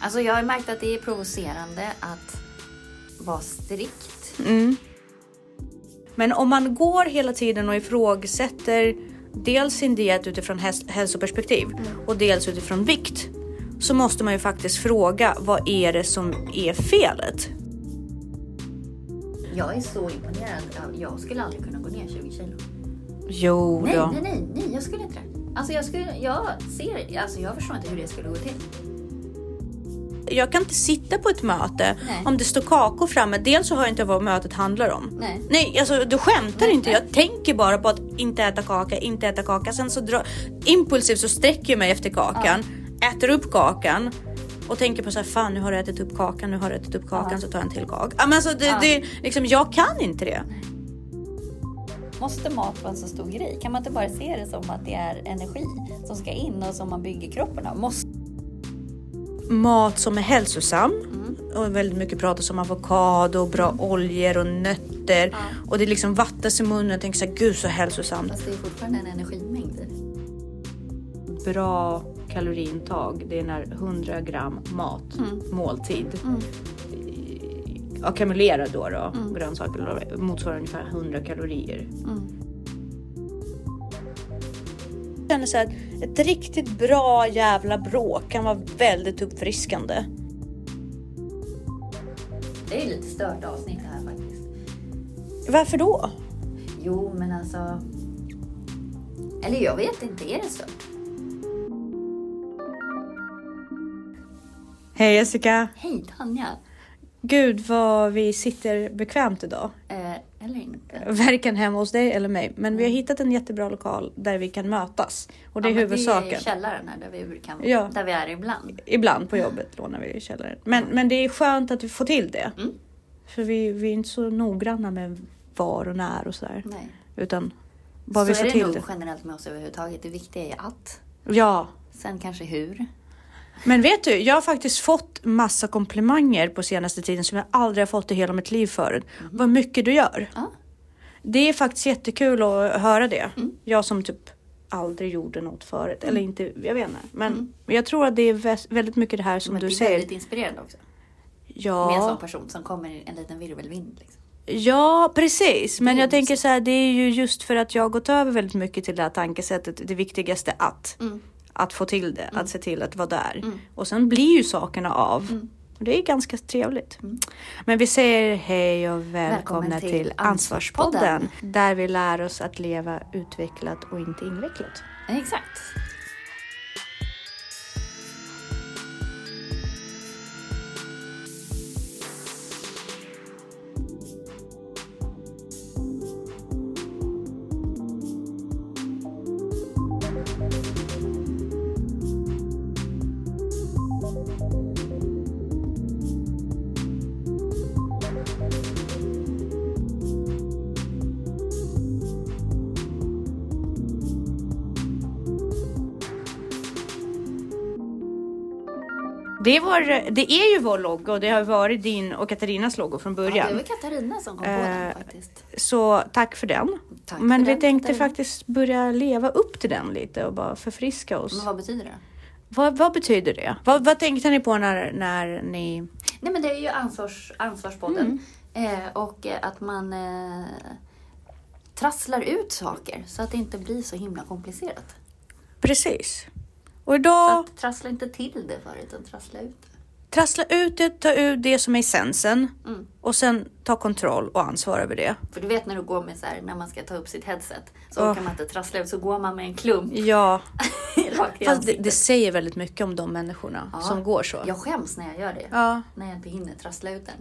Alltså jag har märkt att det är provocerande att vara strikt. Mm. Men om man går hela tiden och ifrågasätter dels sin diet utifrån hälsoperspektiv och dels utifrån vikt så måste man ju faktiskt fråga vad är det som är felet? Jag är så imponerad. Jag- Jag skulle aldrig kunna gå ner 20 kilo. Jo Nej, då. nej, nej, nej, jag skulle inte det. Alltså jag, skulle, jag ser, alltså jag förstår inte hur det skulle gå till. Jag kan inte sitta på ett möte Nej. om det står kakor framme. Dels så hör jag inte vad mötet handlar om. Nej. Nej, alltså du skämtar Nej, inte. Jag tänker bara på att inte äta kaka, inte äta kaka. Sen så drar impulsivt så sträcker jag mig efter kakan, äter upp kakan och tänker på så här, fan nu har du ätit upp kakan, nu har du ätit upp kakan Ja. så tar jag en till kaka. Ja, men alltså, det, Ja. det, liksom, jag kan inte det. Måste mat vara en så stor grej? Kan man inte bara se det som att det är energi som ska in och som man bygger kroppen av? Måste... Mat som är hälsosam Mm. och väldigt mycket pratas om avokado, bra oljor och nötter Ja. och det liksom vattnas i munnen och tänker så här, gud så hälsosamt. Fast det är fortfarande en energimängd i bra kaloriintag, det är när 100 gram mat, måltid, Mm. ackumulerad då, då grönsaker motsvarar ungefär 100 kalorier. Känner så här, ett riktigt bra jävla bråk kan vara väldigt uppfriskande. Det är lite stört avsnitt det här faktiskt. Varför då? Jo, men alltså... Eller jag vet inte, är det stört? Hej Jessica! Hej Tanja! Gud vad vi sitter bekvämt idag. Eh, eller inte. Varken hemma hos dig eller mig. Men vi har hittat en jättebra lokal där vi kan mötas. Och det är Ja, men Det är huvudsaken. källaren här där vi, kan, Ja. där vi är ibland. Ibland på jobbet lånar vi i källaren. Men, men det är skönt att vi får till det. Mm. För vi, vi är inte så noggranna med var och när och sådär. Nej. Utan bara så vi får är det till nog det. generellt med oss överhuvudtaget. Det viktiga är att. Ja. Sen kanske hur. Men vet du, jag har faktiskt fått massa komplimanger på senaste tiden som jag aldrig har fått i hela mitt liv förut. Vad mycket du gör. Ja. Det är faktiskt jättekul att höra det. Mm. Jag som typ aldrig gjorde något förut. Eller inte, jag vet inte. Men jag tror att det är vä- väldigt mycket det här som Men du det är säger. väldigt inspirerande också. Med en Ja. sån person som kommer i en liten virvelvind. Liksom. Ja, precis. Men jag tänker så här, det är ju just för att jag har gått över väldigt mycket till det här tankesättet. Det viktigaste att. Mm. Att få till det, att se till att vara där. Och sen blir ju sakerna av. Mm. Och det är ganska trevligt. Men vi säger hej och välkomna Välkommen till, till Ansvarspodden. Ansvarspodden. Där vi lär oss att leva utvecklat och inte invecklat. Exakt. Det är, vår, det är ju vår logga och det har varit din och Katarinas logga från Ja, det början. var Katarina som kom på den Eh, faktiskt. Så tack för den. Tack Men för vi den, tänkte Katarina. faktiskt börja leva upp till den lite och bara förfriska oss. Men vad betyder det? Vad, vad betyder det? Vad, vad tänkte ni på när, när ni... Nej men det är ju ansvars, Ansvarspodden. Mm. Eh, och att man eh, trasslar ut saker så att det inte blir så himla komplicerat. Precis. Och Så idag, att trassla inte till det för utan trassla ut det. trassla ut det, ta ut det som är essensen Mm. och sen ta kontroll och ansvar över det. För du vet när du går med så här, när man ska ta upp sitt headset så Åh. orkar man inte trassla ut så går man med en klump Ja, fast det, det säger väldigt mycket om de människorna Ja. som går så. Jag skäms när jag gör det. Ja, När jag inte hinner trassla ut den.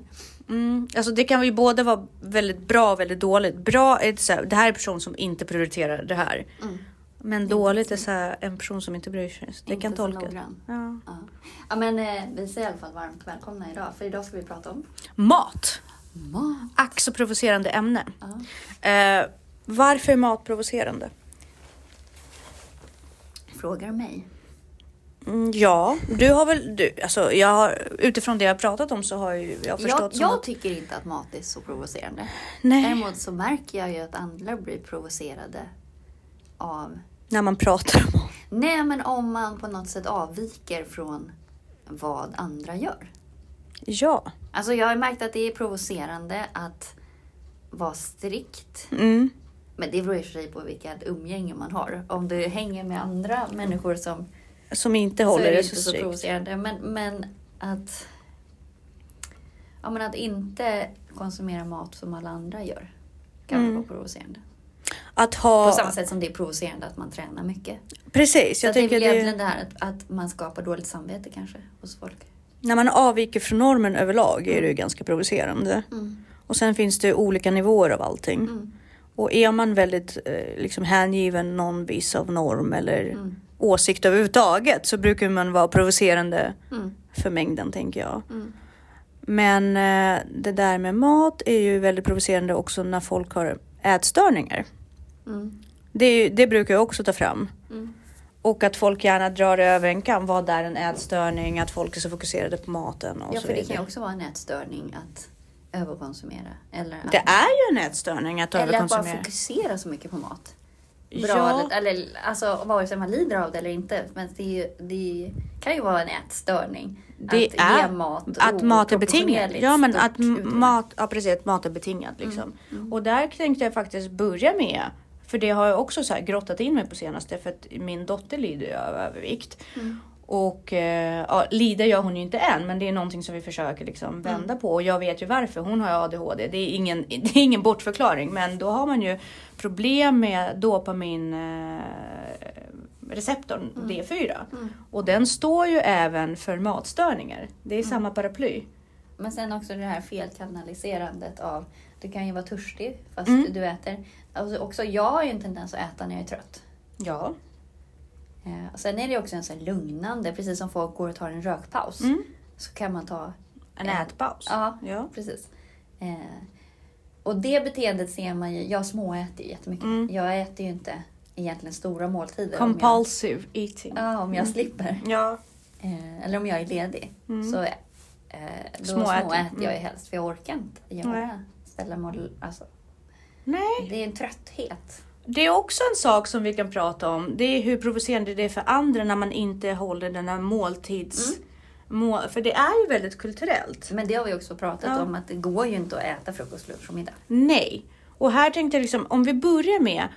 mm. alltså det kan ju både vara väldigt bra och väldigt dåligt. Bra är det, så här, det här är en person som inte prioriterar det här. Mm. Men dåligt är så här, en person som inte bryr sig. Det Inte kan tolkas. Ja. Ja. ja men eh, vi säger i alla fall varmt välkomna idag. För idag ska vi prata om Mat. mat. Ack så provocerande ämne. Ja. Eh, varför är mat provocerande? Frågar mig. Mm, ja, du har väl... Du, alltså, jag har, utifrån det jag pratat om så har ju jag förstått Jag, jag att... tycker inte att mat är så provocerande. Nej, Däremot så märker jag ju att andra blir provocerade av... när man pratar om. Nej, men om man på något sätt avviker från vad andra gör. Ja. Alltså jag har märkt att det är provocerande att vara strikt. Mm. Men det beror i och för sig på vilket umgänge man har. Om du hänger med andra människor som Som inte så håller är det så så provocerande. Men, men att ja, men att inte konsumera mat som alla andra gör kan Mm. vara provocerande. Att ha... På samma sätt som det är provocerande att man tränar mycket. Precis, Så jag att det är väl egentligen det här att, att man skapar dåligt samvete kanske hos folk. när man avviker från normen överlag är det ju ganska provocerande. Och sen finns det olika nivåer av allting. Mm. Och är man väldigt eh, liksom hängiven någon viss av norm eller Mm. åsikt överhuvudtaget så brukar man vara provocerande Mm. för mängden tänker jag. Mm. Men eh, det där med mat är ju väldigt provocerande också när folk har ätstörningar. Mm. Det, det brukar jag också ta fram. Mm. Och att folk gärna drar över en kam. Vad är en ätstörning? Att folk är så fokuserade på maten och Ja, så för det kan vidare. ju också vara en ätstörning att överkonsumera. Eller att, Det är ju en ätstörning att eller att bara överkonsumera. fokusera så mycket på mat. Bra, Ja. eller, eller alltså vare sig man lider av det eller inte. Men det, ju, det kan ju vara en ätstörning. Det att är ge mat att mat är betingad. Ja, men att utrymme. mat, ja precis, att mat är betingad liksom. Och där tänkte jag faktiskt börja med, för det har jag också så här grottat in mig på senaste, för att min dotter lider av övervikt. Och eh, ja, lider gör hon ju inte än, men det är någonting som vi försöker liksom vända på. Och jag vet ju varför. Hon har ADHD. Det är ingen, det är ingen bortförklaring, men då har man ju problem med dopamin eh, receptorn D4. Och den står ju även för matstörningar. Det är samma paraply. Men sen också det här felkanaliserandet av, du kan ju vara törstig fast Mm. du äter. Alltså också, jag har ju en tendens att äta när jag är trött. Ja. Eh, och sen är det också en sån här lugnande, precis som folk går och tar en rökpaus. Mm. Så kan man ta En Eh, ätpaus. Ja, Ja. precis. Eh, och det beteendet ser man ju, jag småäter ju jättemycket. Mm. Jag äter ju inte egentligen stora måltider. om jag- Compulsive eating. Ja, om jag slipper. Ja. Eh, eller om jag är ledig. Mm. Så eh, då Småäter. småäter, jag ju Mm. helst, för jag orkar inte göra. Ställa och- alltså, Nej. Det är en trötthet. Det är också en sak som vi kan prata om. Det är hur provocerande det är för andra när man inte håller den här måltids... Mm. Må, för det är ju väldigt kulturellt. Men det har vi också pratat Ja. om, att det går ju inte att äta frukost, lunch och middag. Nej. Och här tänkte jag liksom, om vi börjar med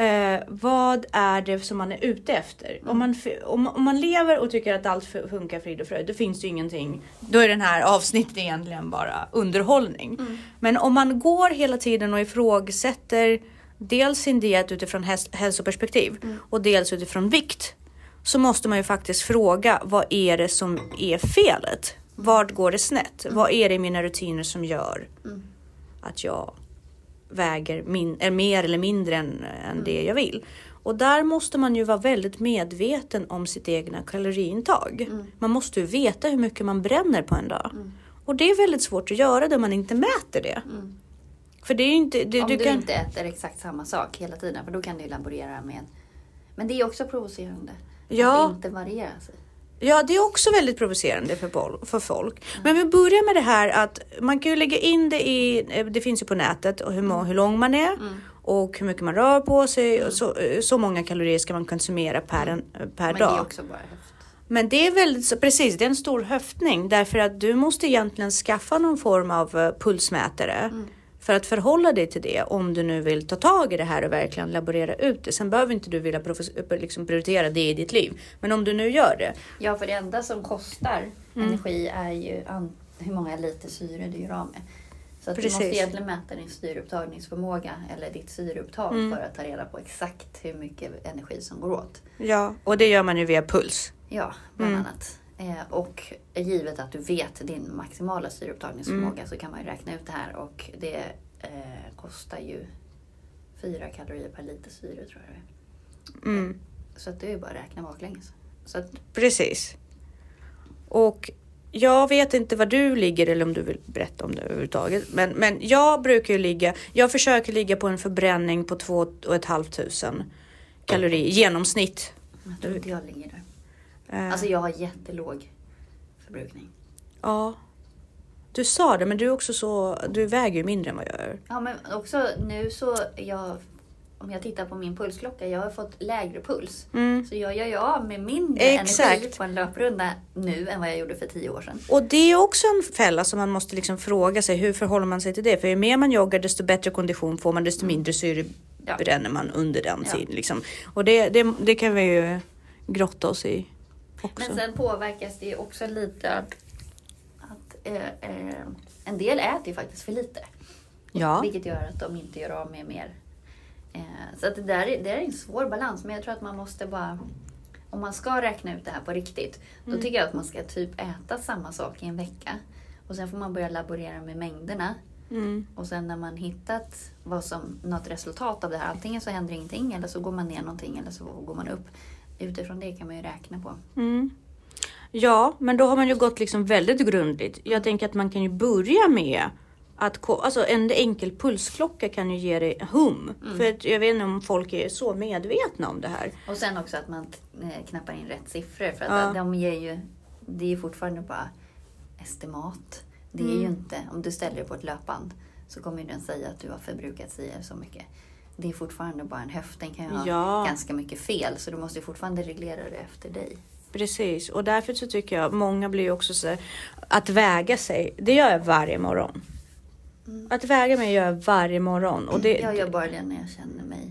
eh, vad är det som man är ute efter? Om, man, om, om man lever och tycker att allt funkar frid och fröjd, då finns det ju ingenting. Då är den här avsnittet egentligen bara underhållning. Men om man går hela tiden och ifrågasätter dels sin diet utifrån hälsoperspektiv och dels utifrån vikt så måste man ju faktiskt fråga vad är det som är felet? Vart går det snett? Vad är det i mina rutiner som gör att jag väger min, är mer eller mindre än, än det jag vill? Och där måste man ju vara väldigt medveten om sitt egna kaloriintag. Man måste ju veta hur mycket man bränner på en dag. Och det är väldigt svårt att göra där man inte mäter det. För det är ju inte... Det, Om du kan, inte äter exakt samma sak hela tiden, för då kan du ju laborera med... Men det är också provocerande. Ja. Att inte variera sig. Ja, det är också väldigt provocerande för, för folk. Men vi börjar med det här att man kan ju lägga in det i, eh, det finns ju på nätet, och hur, må- hur lång man är och hur mycket man rör på sig. Och så, eh, så många kalorier ska man konsumera per, en, eh, per Men dag. det är också bara höft. Men det är väldigt, precis, det är en stor höftning därför att du måste egentligen skaffa någon form av pulsmätare för att förhålla dig till det om du nu vill ta tag i det här och verkligen laborera ut det. Sen behöver inte du vilja profes- liksom prioritera det i ditt liv. Men om du nu gör det. Ja, för det enda som kostar Mm. energi är ju hur många liter syre du gör av med. Så att du måste egentligen mäta din syreupptagningsförmåga eller ditt syreupptag Mm. för att ta reda på exakt hur mycket energi som går åt. Ja, och det gör man ju via puls. Ja, bland Mm. annat. Eh, och givet att du vet din maximala syreupptagningsförmåga Mm. så kan man ju räkna ut det här och det eh, kostar ju fyra kalorier per liter syre tror jag det är. Mm, Så att det är ju bara att räkna baklänges. Så att, precis. Och jag vet inte var du ligger eller om du vill berätta om det överhuvudtaget. Men, men jag brukar ju ligga, jag försöker ligga på en förbränning på två och ett halvt tusen kalorier i genomsnitt. jag tror inte jag ligger där. Eh, Alltså jag har jättelåg förbrukning. Ja. Du sa det, men du är också så, du väger ju mindre än vad jag gör. Ja men också nu så jag om jag tittar på min pulsklocka, jag har fått lägre puls. Mm. Så jag gör ju av med mindre Exakt. energi på en löprunda nu än vad jag gjorde för tio år sedan. Och det är också en fälla som man måste liksom fråga sig. Hur förhåller man sig till det? För ju mer man joggar desto bättre kondition får man desto mindre syre Ja. bränner man under den Ja. tiden. Liksom. Och det, det, det kan vi ju grotta oss i också. Men sen påverkas det ju också lite att, eh, eh, en del äter ju faktiskt för lite. ja. Vilket gör att de inte gör av med mer. Eh, så att det där är, det är en svår balans. Men jag tror att man måste bara... Om man ska räkna ut det här på riktigt. Då tycker jag att man ska typ äta samma sak i en vecka. Och sen får man börja laborera med mängderna. Mm. Och sen när man hittat vad som, något resultat av det här. Antingen så händer ingenting eller så går man ner någonting eller så går man upp. Utifrån det kan man ju räkna på. Mm. Ja, men då har man ju gått liksom väldigt grundligt. Jag tänker att man kan ju börja med att alltså en enkel pulsklocka kan ju ge dig hum. För att jag vet inte om folk är så medvetna om det här. Och sen också att man eh, knappar in rätt siffror. För att Ja. de ger ju, det är ju fortfarande bara estimat. Det är ju Mm. inte, om du ställer dig på ett löpband så kommer ju den säga att du har förbrukat sig så mycket. Det är fortfarande bara en höft. Den kan ju ha Ja. ganska mycket fel. Så du måste ju fortfarande reglera det efter dig. Precis, och därför så tycker jag många blir ju också så här, att väga sig. Det gör jag varje morgon. Att väga mig gör jag varje morgon. Och det, Jag gör bara det när jag känner mig,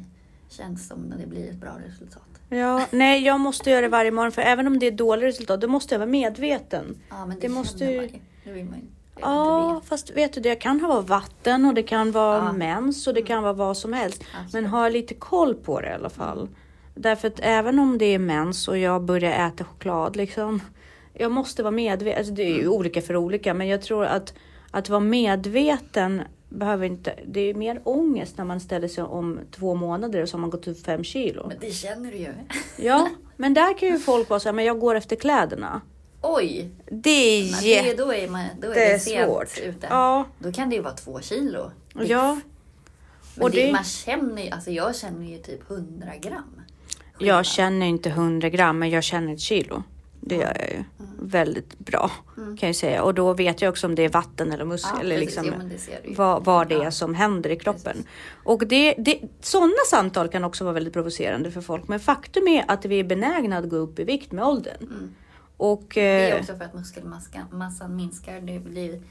känns som när det blir ett bra resultat. ja, nej, jag måste göra det varje morgon för även om det är dåligt resultat, då måste jag vara medveten. Ja, men det, Det måste ju-. Det vill man det Ja, fast vet du, det kan vara vatten och det kan vara Ja. mens och det kan vara vad som helst. Absolut. Men ha lite koll på det i alla fall. Därför att även om det är mens och jag börjar äta choklad liksom. Jag måste vara medveten. Alltså, det är ju olika för olika, men jag tror att att vara medveten behöver inte. Det är mer ångest när man ställer sig om två månader och så har man gått upp fem kilo. Men det känner du ju. Ja, men där kan ju folk vara så här, men jag går efter kläderna. Oj! Det är Men det, då är, man, då är det svårt. ute. Ja, Då kan det ju vara två kilo. biff. ja. Och det, det- Man känner ju, alltså jag känner ju typ 100 gram. skillnad. Jag känner inte 100 gram, men jag känner ett kilo. Det gör jag ju. Väldigt bra kan jag säga. Och då vet jag också om det är vatten eller muskel. Ja, eller precis. liksom, Jo, det vad, vad det är som händer i kroppen. Och det, det, sådana samtal kan också vara väldigt provocerande för folk. Men faktum är att vi är benägna att gå upp i vikt med åldern. Och, Mm. Det är eh, också för att muskelmassan minskar. Det blir,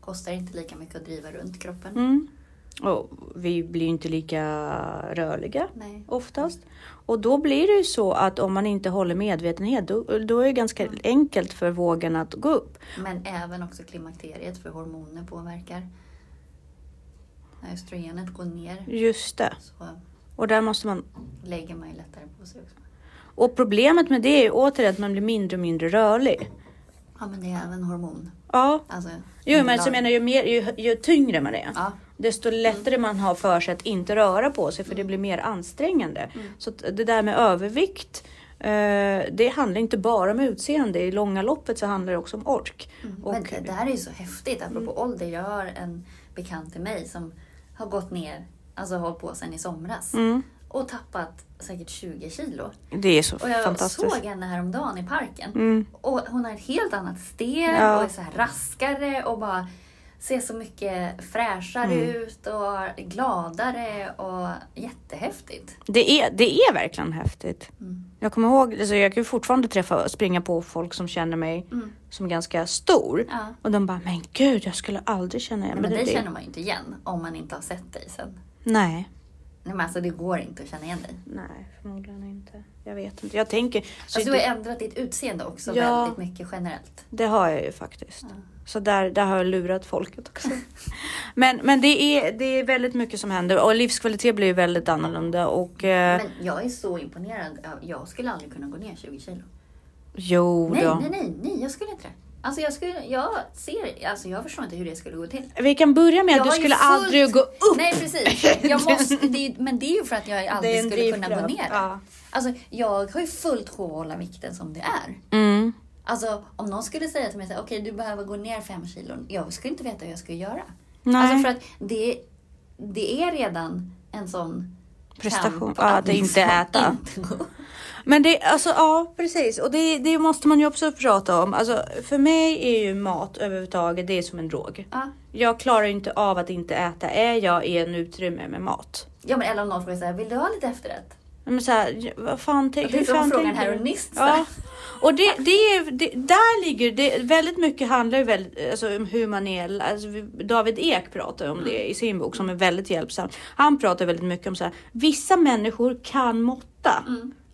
kostar inte lika mycket att driva runt kroppen. mm, och vi blir inte lika rörliga Nej. oftast. Och då blir det ju så att om man inte håller medvetenhet, då, då är det ganska enkelt för vågen att gå upp. Men även också klimakteriet för hormoner påverkar. När östrogenet går ner Just det. så Och där måste man... lägger man ju lättare på sig också. Och problemet med det är återigen att man blir mindre och mindre rörlig. Ja men det är även hormon. Ja. Alltså, Jo, men så underlag. jag menar ju, mer, ju, ju tyngre man är. Ja, Desto lättare man har för sig att inte röra på sig för det blir mer ansträngande. Så att det där med övervikt, eh, det handlar inte bara om utseende. I långa loppet så handlar det också om ork. Och, men det där är ju så häftigt. Apropå ålder. Jag har en bekant till mig som har gått ner, alltså hållit på sedan i somras. Och tappat säkert 20 kilo. det är så Och jag fantastiskt. såg henne häromdagen i parken. Mm, Och hon har ett helt annat steg Ja. och är så här raskare och bara ser så mycket fräschare Mm. ut och gladare och jättehäftigt. det, är, det är verkligen häftigt. Mm. Jag kommer ihåg, alltså jag kan ju fortfarande träffa springa på folk som känner mig Mm. som ganska stor. Ja. Och de bara, men gud jag skulle aldrig känna igen Men mig. det Det- känner man ju inte igen om man inte har sett dig sen. Nej. Nej, men alltså det går inte att känna igen dig. Nej, förmodligen inte. Jag vet inte. Jag tänker... Så Alltså, du har ändrat ditt utseende också Ja. väldigt mycket generellt. det har jag ju faktiskt. Ja. Så där, där har jag lurat folket också. men men det, är, det är väldigt mycket som händer och livskvalitet blir ju väldigt annorlunda. Och, eh, Men jag är så imponerad. Ja, Jag skulle aldrig kunna gå ner 20 kilo. jo Nej, då. nej, nej, nej, jag skulle inte det. Alltså jag, skulle, jag ser, alltså jag förstår inte hur det skulle gå till. Vi kan börja med Jag att du skulle fullt- aldrig gå upp. Nej precis. Jag måste, det är, men det är ju för att jag aldrig skulle kunna gå ner. Ja. Alltså jag har ju fullt sjå att hålla vikten som det är. Mm. Alltså om någon skulle säga till mig okej du behöver gå ner fem kilo. Jag skulle inte veta hur jag skulle göra. Nej. Alltså för att det, det är redan en sån Prestation. Ja, att inte äta. inte. Men det, alltså ja precis och det, det måste man ju också prata om. Alltså för mig är ju mat överhuvudtaget, det är som en drog. Ja, Jag klarar inte av att inte äta. Är jag i en utrymme med mat, Ja men eller om någon frågar så här, vill du ha lite efterrätt? Men så här, vad fan, tänk- är hur fan frågan nyss. Ja, och det, det är, det, där ligger det, väldigt mycket handlar ju väldigt, alltså, om hur man är, alltså, vi- David Ek pratar om det i sin bok som är väldigt hjälpsam. Han pratar väldigt mycket om så här, vissa människor kan måtta,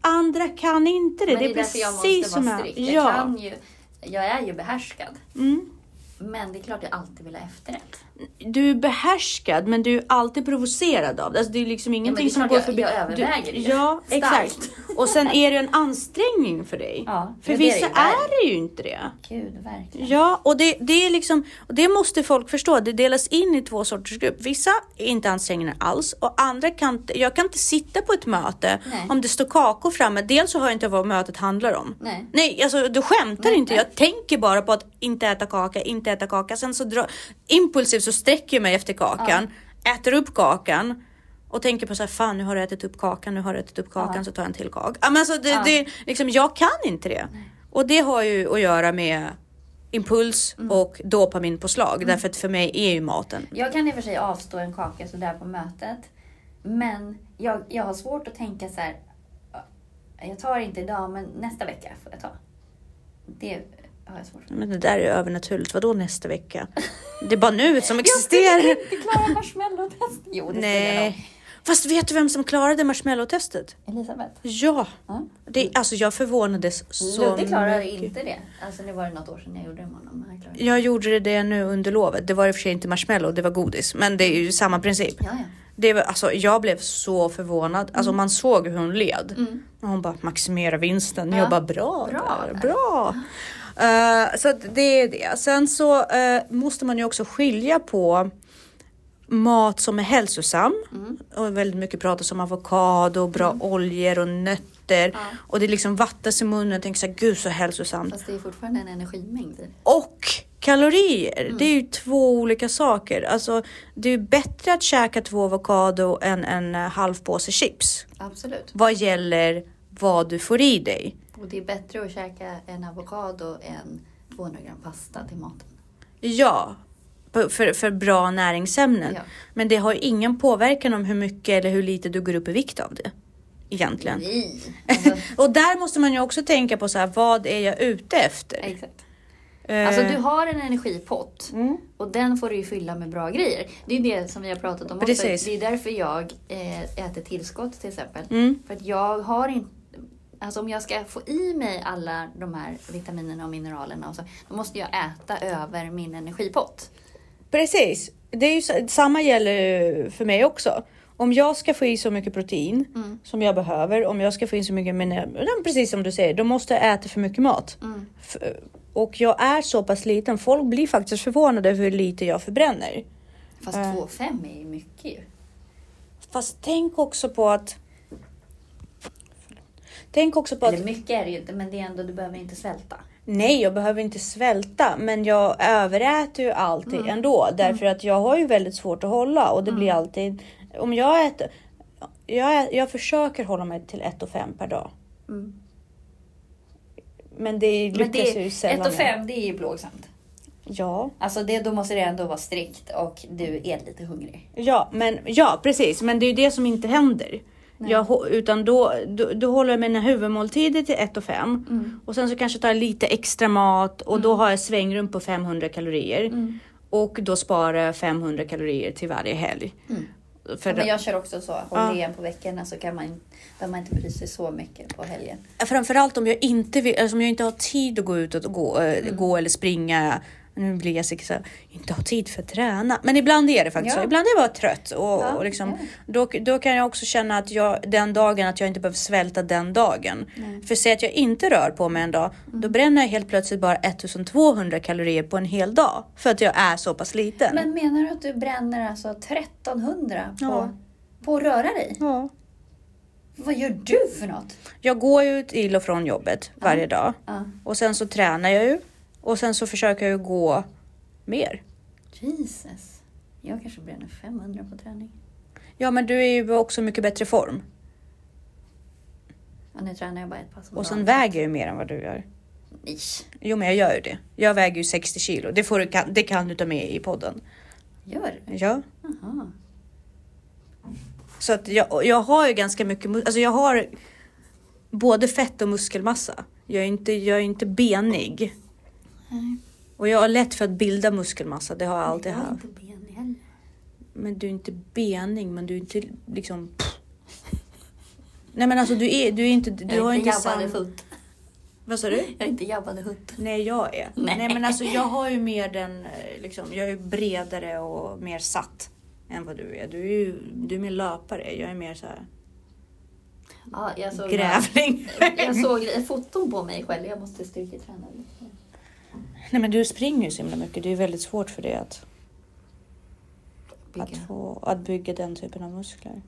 andra kan inte det. Mm. Men det det är är därför jag precis måste som vara jag, strikt. Jag, ja. kan ju, jag är ju behärskad. Mm. Men det är klart jag alltid vill ha efterrätt. Du är behärskad men du är alltid provocerad av det. Alltså, det är liksom ingenting är som går jag- förbi. jag överväger du. Ja, exakt. Och sen är det en ansträngning för dig. Ja, för ja, det är vissa det ju är det ju inte det. Gud, verkligen. Ja, och det, det är liksom, och det måste folk förstå. Det delas in i två sorters grupp. Vissa är inte ansträngande alls och andra kan inte, jag kan inte sitta på ett möte Nej. om det står kakor framme. Dels så har jag inte vad mötet handlar om. Nej. Nej, alltså du skämtar Nej, inte. Jag tänker bara på att inte äta kaka, inte äta kaka. Sen så drar, impulsivt så sträcker jag mig efter kakan, äter upp kakan och tänker på så här, fan nu har du ätit upp kakan, nu har du ätit upp kakan Ja. så tar jag en till kaka. Ja, men alltså, det, Ja. det, liksom, jag kan inte det. Och det har ju att göra med impuls Mm. och dopaminpåslag. Därför att för mig är ju maten. Jag kan i och för sig avstå en kaka sådär på mötet. Men jag, jag har svårt att tänka så här. Jag tar inte idag, men nästa vecka får jag ta. Det har jag svårt för. Men det där är övernaturligt. Vadå nästa vecka? Det är bara nuet som existerar. Jag skulle inte klara marshmallow-test. Jo, det skulle jag. Nej. Fast vet du vem som klarade marshmallow-testet? Elisabeth. Ja. Ja. Det, alltså jag förvånades så Ludde klarade mycket. inte det. Alltså nu var det något år sedan jag gjorde det med honom. men han klarade det. Jag gjorde det nu under lovet. Det var i och för sig inte marshmallow, det var godis. Men det är ju samma princip. Ja, ja. Det var, alltså, jag blev så förvånad. Alltså man såg hur hon led. Mm. Hon bara maximera vinsten. Ja. Jag bara bra, Bra där, där. bra. Eh, så det är det. Sen så eh, måste man ju också skilja på mat som är hälsosam. Mm. Och väldigt mycket pratas om avokado, bra oljor och nötter. Ja. Och det liksom vattnas i munnen och tänker så här, gud så hälsosamt. Fast det är fortfarande en energimängd. Och kalorier, Mm. det är ju två olika saker. Alltså, det är ju bättre att käka två avokado än en eh, halv påse chips. Absolut. Vad gäller vad du får i dig. Och det är bättre att käka en avokado än 200 gram pasta till maten. Ja, för, för bra näringsämnen. Ja. Men det har ingen påverkan om hur mycket eller hur lite du går upp i vikt av det. Egentligen. Nej. Alltså, Och där måste man ju också tänka på så här, vad är jag ute efter? exakt. Eh, Alltså du har en energipott Mm. och den får du ju fylla med bra grejer. Det är det som vi har pratat om Precis. också. Det är därför jag eh, äter tillskott till exempel. Mm. För att jag har inte Alltså om jag ska få i mig alla de här vitaminerna och mineralerna och så, då måste jag äta över min energipott. Precis. Det är ju, samma gäller för mig också. Om jag ska få i så mycket protein Mm. som jag behöver, om jag ska få in så mycket mineral, precis som du säger, då måste jag äta för mycket mat. Mm. Och jag är så pass liten, folk blir faktiskt förvånade över hur lite jag förbränner. Fast Äh. 2,5 är ju mycket ju. Fast tänk också på att... Tänk också på att... Eller mycket är det ju inte, men det är ändå, du behöver inte svälta. Nej, jag behöver inte svälta, men jag överäter ju alltid Mm. ändå. Därför att jag har ju väldigt svårt att hålla och det blir alltid... Om jag äter... Jag, jag försöker hålla mig till 1 och 5 per dag. Mm. Men det Men lyckas det ju sällan. 1 och 5, det är ju plågsamt. Ja, Alltså det, då måste det ändå vara strikt och du är lite hungrig. ja, men, ja, precis. Men det är ju det som inte händer. Jag, utan då, då, då håller jag mina huvudmåltider till 1 och 5. Mm. Och sen så kanske tar jag lite extra mat och då har jag svängrum på 500 kalorier. Mm. Och då sparar jag 500 kalorier till varje helg. Mm. För Ja, men jag kör också så. Ja. Håller igen på veckorna så kan man, behöver man inte bry sig så mycket på helgen. Framförallt om jag inte, vill, alltså om jag inte har tid att gå ut och gå, eh, Mm. gå eller springa. Nu blir Jessica så inte ha tid för att träna. Men ibland är det faktiskt Ja. så. Ibland är jag bara trött. Och, Ja, och liksom, ja. då, då kan jag också känna att jag den dagen att jag inte behöver svälta den dagen. Nej. För säg att jag inte rör på mig en dag. Mm. Då bränner jag helt plötsligt bara 1200 kalorier på en hel dag. För att jag är så pass liten. Men menar du att du bränner alltså 1300 på, på att röra dig? ja. Vad gör du för något? Jag går ju till och från jobbet varje dag. Och sen så tränar jag ju. Och sen så försöker jag ju gå mer. Jesus. Jag kanske bränner 500 på träning. Ja, men du är ju också mycket bättre form. Ja, nu tränar jag bara ett pass om Och sen dagen. väger jag ju mer än vad du gör. Nej. Jo, men jag gör ju det. Jag väger ju 60 kilo. Det, får du, kan, det kan du ta med i podden. Gör du? Ja. Jaha. Så att jag, jag har ju ganska mycket, alltså jag har både fett och muskelmassa. Jag är inte, jag är inte benig. Och jag har lätt för att bilda muskelmassa, det har jag alltid Jag är haft. inte benig heller. Men du är inte benig, men du är inte liksom... Nej men alltså du är, du är inte, du jag har är inte samma... hutt. Vad sa du? Jag är inte jabbade hutt. Nej jag är. Nej. Nej. men alltså jag har ju mer den, eh, liksom, jag är ju bredare och mer satt än vad du är. Du är ju du är mer löpare, jag är mer så här Ja, jag såg, grävling. jag såg foton på mig själv. Jag måste styrketräna lite. Nej men du springer ju så himla mycket, det är väldigt svårt för dig att, att, Bygga. få, att bygga den typen av muskler.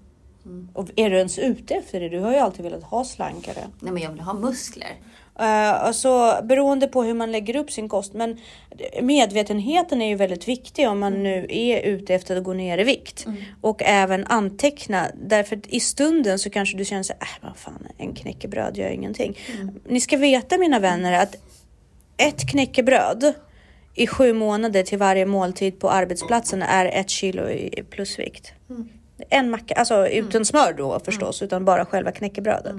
Mm. Och är du ens ute efter det? Du har ju alltid velat ha slankare. Nej men jag vill ha muskler. Uh, alltså, beroende på hur man lägger upp sin kost. Men medvetenheten är ju väldigt viktig om man nu är ute efter att gå ner i vikt. Och även anteckna. Därför att i stunden så kanske du känner så här, äh, vad fan, en knäckebröd gör ingenting. Ni ska veta mina vänner att ett knäckebröd i sju månader till varje måltid på arbetsplatsen är ett kilo i plusvikt. En macka, alltså utan smör då förstås, utan bara själva knäckebrödet.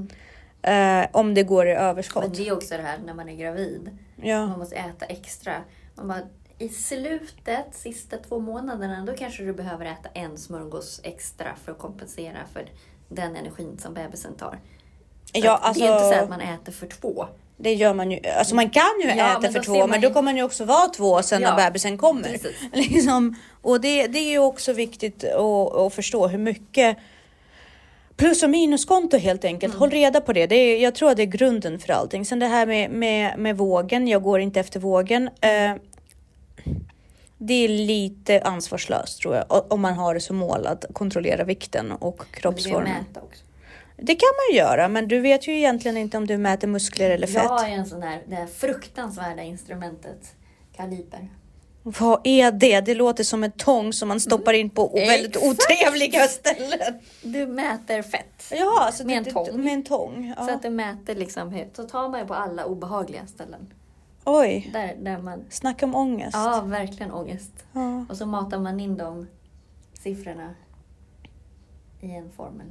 Eh, om det går i överskott. Men det är också det här när man är gravid. Ja. Man måste äta extra. Man bara, I slutet, sista två månaderna, då kanske du behöver äta en smörgås extra för att kompensera för den energin som bebisen tar. Ja, alltså, Det är inte så att man äter för två. Det gör man ju. Alltså man kan ju Ja, äta för två, men ju- då kommer man ju också vara två sen Ja, när bebisen kommer. Liksom, och det, det är ju också viktigt att, att förstå hur mycket Plus och minuskonto helt enkelt. Mm. Håll reda på det. det är, jag tror att det är grunden för allting. Sen det här med, med, med vågen. Jag går inte efter vågen. Eh, det är lite ansvarslöst tror jag. Om man har det som mål att kontrollera vikten och kroppsformen. Det kan man göra, men du vet ju egentligen inte om du mäter muskler eller fett. Jag har ju en sån här, det här fruktansvärda instrumentet. Kaliper. Vad är det? Det låter som en tång som man stoppar in på väldigt Exakt. otrevliga ställen. Du mäter fett. Ja, alltså Med en tång. Med en tång. Ja. Så att det mäter liksom hur, så tar man ju på alla obehagliga ställen. Oj, Där, där man, snacka om ångest. ja verkligen ångest. Ja. Och så matar man in de siffrorna i en formel.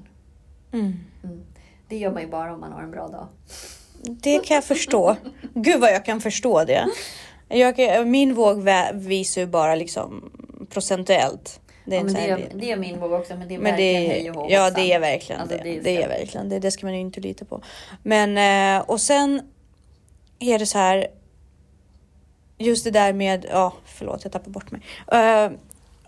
Mm. Mm. Det gör man ju bara om man har en bra dag. Det kan jag förstå. Gud vad jag kan förstå det. Jag, min våg visar ju bara liksom procentuellt. Det är Ja, det, är, det är min våg också, men det är Men verkligen det, hej och hå. ja, hoppsan. det är verkligen Alltså, det. det är Det är verkligen det. Det ska man ju inte lita på. Men eh, och sen är det så här. Just det där med, ja, förlåt, jag tappar bort mig. Eh,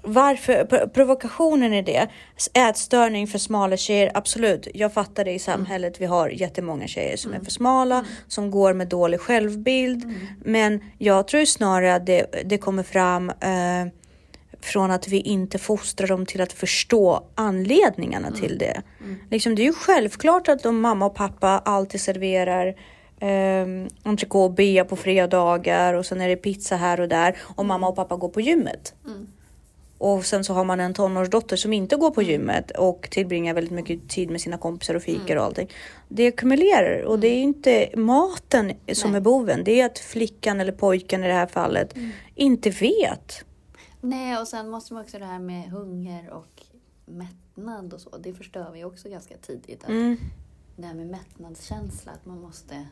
varför pro- provokationen i det? Ätstörning för smala tjejer, absolut. Jag fattar det i samhället. Vi har jättemånga tjejer som är för smala, som går med dålig självbild. Men jag tror snarare att det, det kommer fram eh, från att vi inte fostrar dem till att förstå anledningarna till det. Liksom, det är ju självklart att om mamma och pappa alltid serverar um, entrecote och bea på fredagar och sen är det pizza här och där och mamma och pappa går på gymmet. Och sen så har man en tonårsdotter som inte går på gymmet och tillbringar väldigt mycket tid med sina kompisar och fikar och allting. Det ackumulerar och det är inte maten som Nej. är boven. Det är att flickan eller pojken i det här fallet inte vet. Nej, och sen måste man också det här med hunger och mättnad och så. Det förstör vi också ganska tidigt. Att Mm. Det här med mättnadskänsla, att man måste...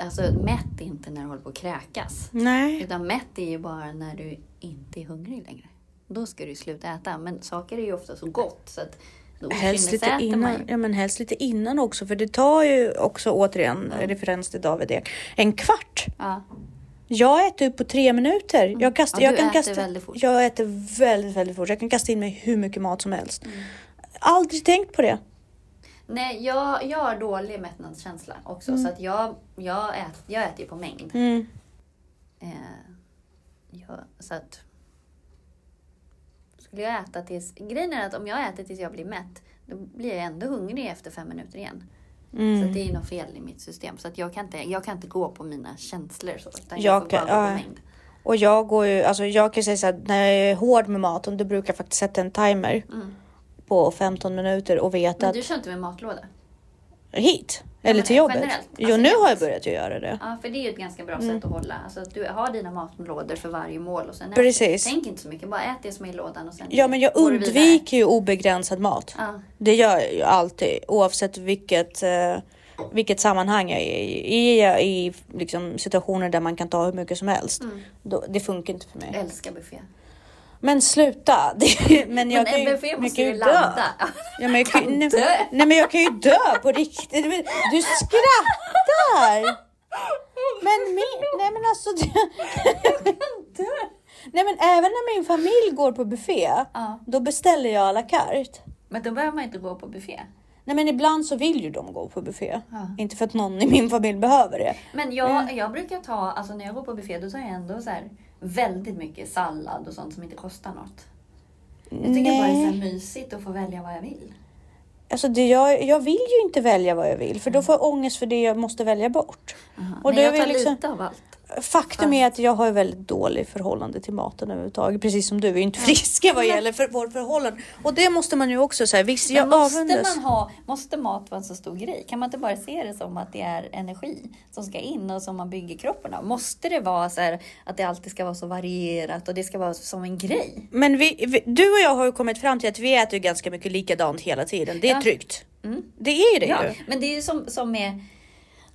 Alltså mätt inte när du håller på att kräkas. Nej. Utan mätt är ju bara när du inte är hungrig längre. Då ska du sluta äta. Men saker är ju ofta så gott så att då Helst lite, innan, ja, men helst lite innan också, för det tar ju också återigen referens till David Ek, en kvart. Ja. Jag äter upp på tre minuter. Jag, kastar, Mm. Ja, jag kan äter kasta, väldigt fort. Jag äter väldigt, väldigt fort. Jag kan kasta in mig hur mycket mat som helst. Mm. Aldrig tänkt på det. Nej, jag, jag har dålig mättnadskänsla också. Så att jag, jag, ät, jag äter ju på mängd. Mm. Eh, ja, så att... Skulle jag äta tills... Grejen är att om jag äter tills jag blir mätt, då blir jag ändå hungrig efter fem minuter igen. Mm. Så det är något fel i mitt system. Så att jag kan inte, jag kan inte gå på mina känslor så. Utan jag, Jag får bara kan- gå på mängd. Och jag går ju, alltså jag kan säga så här, när jag är hård med maten, då brukar jag faktiskt sätta en timer Mm. på 15 minuter och veta Men att du kör inte med matlåda? Hit. Eller men till jobbet. generellt. jo, Alltså nu har jag börjat göra det. Ja, för det är ju ett ganska bra Mm. sätt att hålla. Alltså att du har dina matlådor för varje mål och sen Precis. tänk inte så mycket. Bara ät det som är i lådan och sen Ja, men jag undviker ju obegränsad mat. Ja. Det gör jag ju alltid oavsett vilket, eh, vilket sammanhang jag är i. I, jag i liksom, situationer där man kan ta hur mycket som helst. Mm. Då, det funkar inte för mig. Älskar buffé. Men sluta! Det, men jag men kan ju, jag måste kan ju dö. Ja, men jag kan, Kan nej, dö. nej men jag kan ju dö på riktigt. Du skrattar! Men min, nej men alltså. Det, nej men även när min familj går på buffé. Ja. Då beställer jag à la carte. Men då behöver man inte gå på buffé. Nej men ibland så vill ju de gå på buffé. Ja. Inte för att någon i min familj behöver det. Men jag, jag brukar ta, alltså när jag går på buffé då tar jag ändå så här väldigt mycket sallad och sånt som inte kostar något. Jag tycker bara det är så mysigt att få välja vad jag vill. Alltså det, jag, jag vill ju inte välja vad jag vill för då får jag ångest för det jag måste välja bort. Och Men då är jag tar liksom- lite av allt. Faktum är att jag har väldigt dåligt förhållande till maten överhuvudtaget. Precis som du, vi är inte friska vad gäller för vårt förhållande. Och det måste man ju också säga. Visst, jag Men måste, avundas. man ha, måste mat vara en så stor grej? Kan man inte bara se det som att det är energi som ska in och som man bygger kroppen av? Måste det vara så här att det alltid ska vara så varierat och det ska vara som en grej? Men vi, vi, du och jag har ju kommit fram till att vi äter ganska mycket likadant hela tiden. Det är Ja. tryggt. Mm. Det är ju det Ja, ju. men det är ju som, som med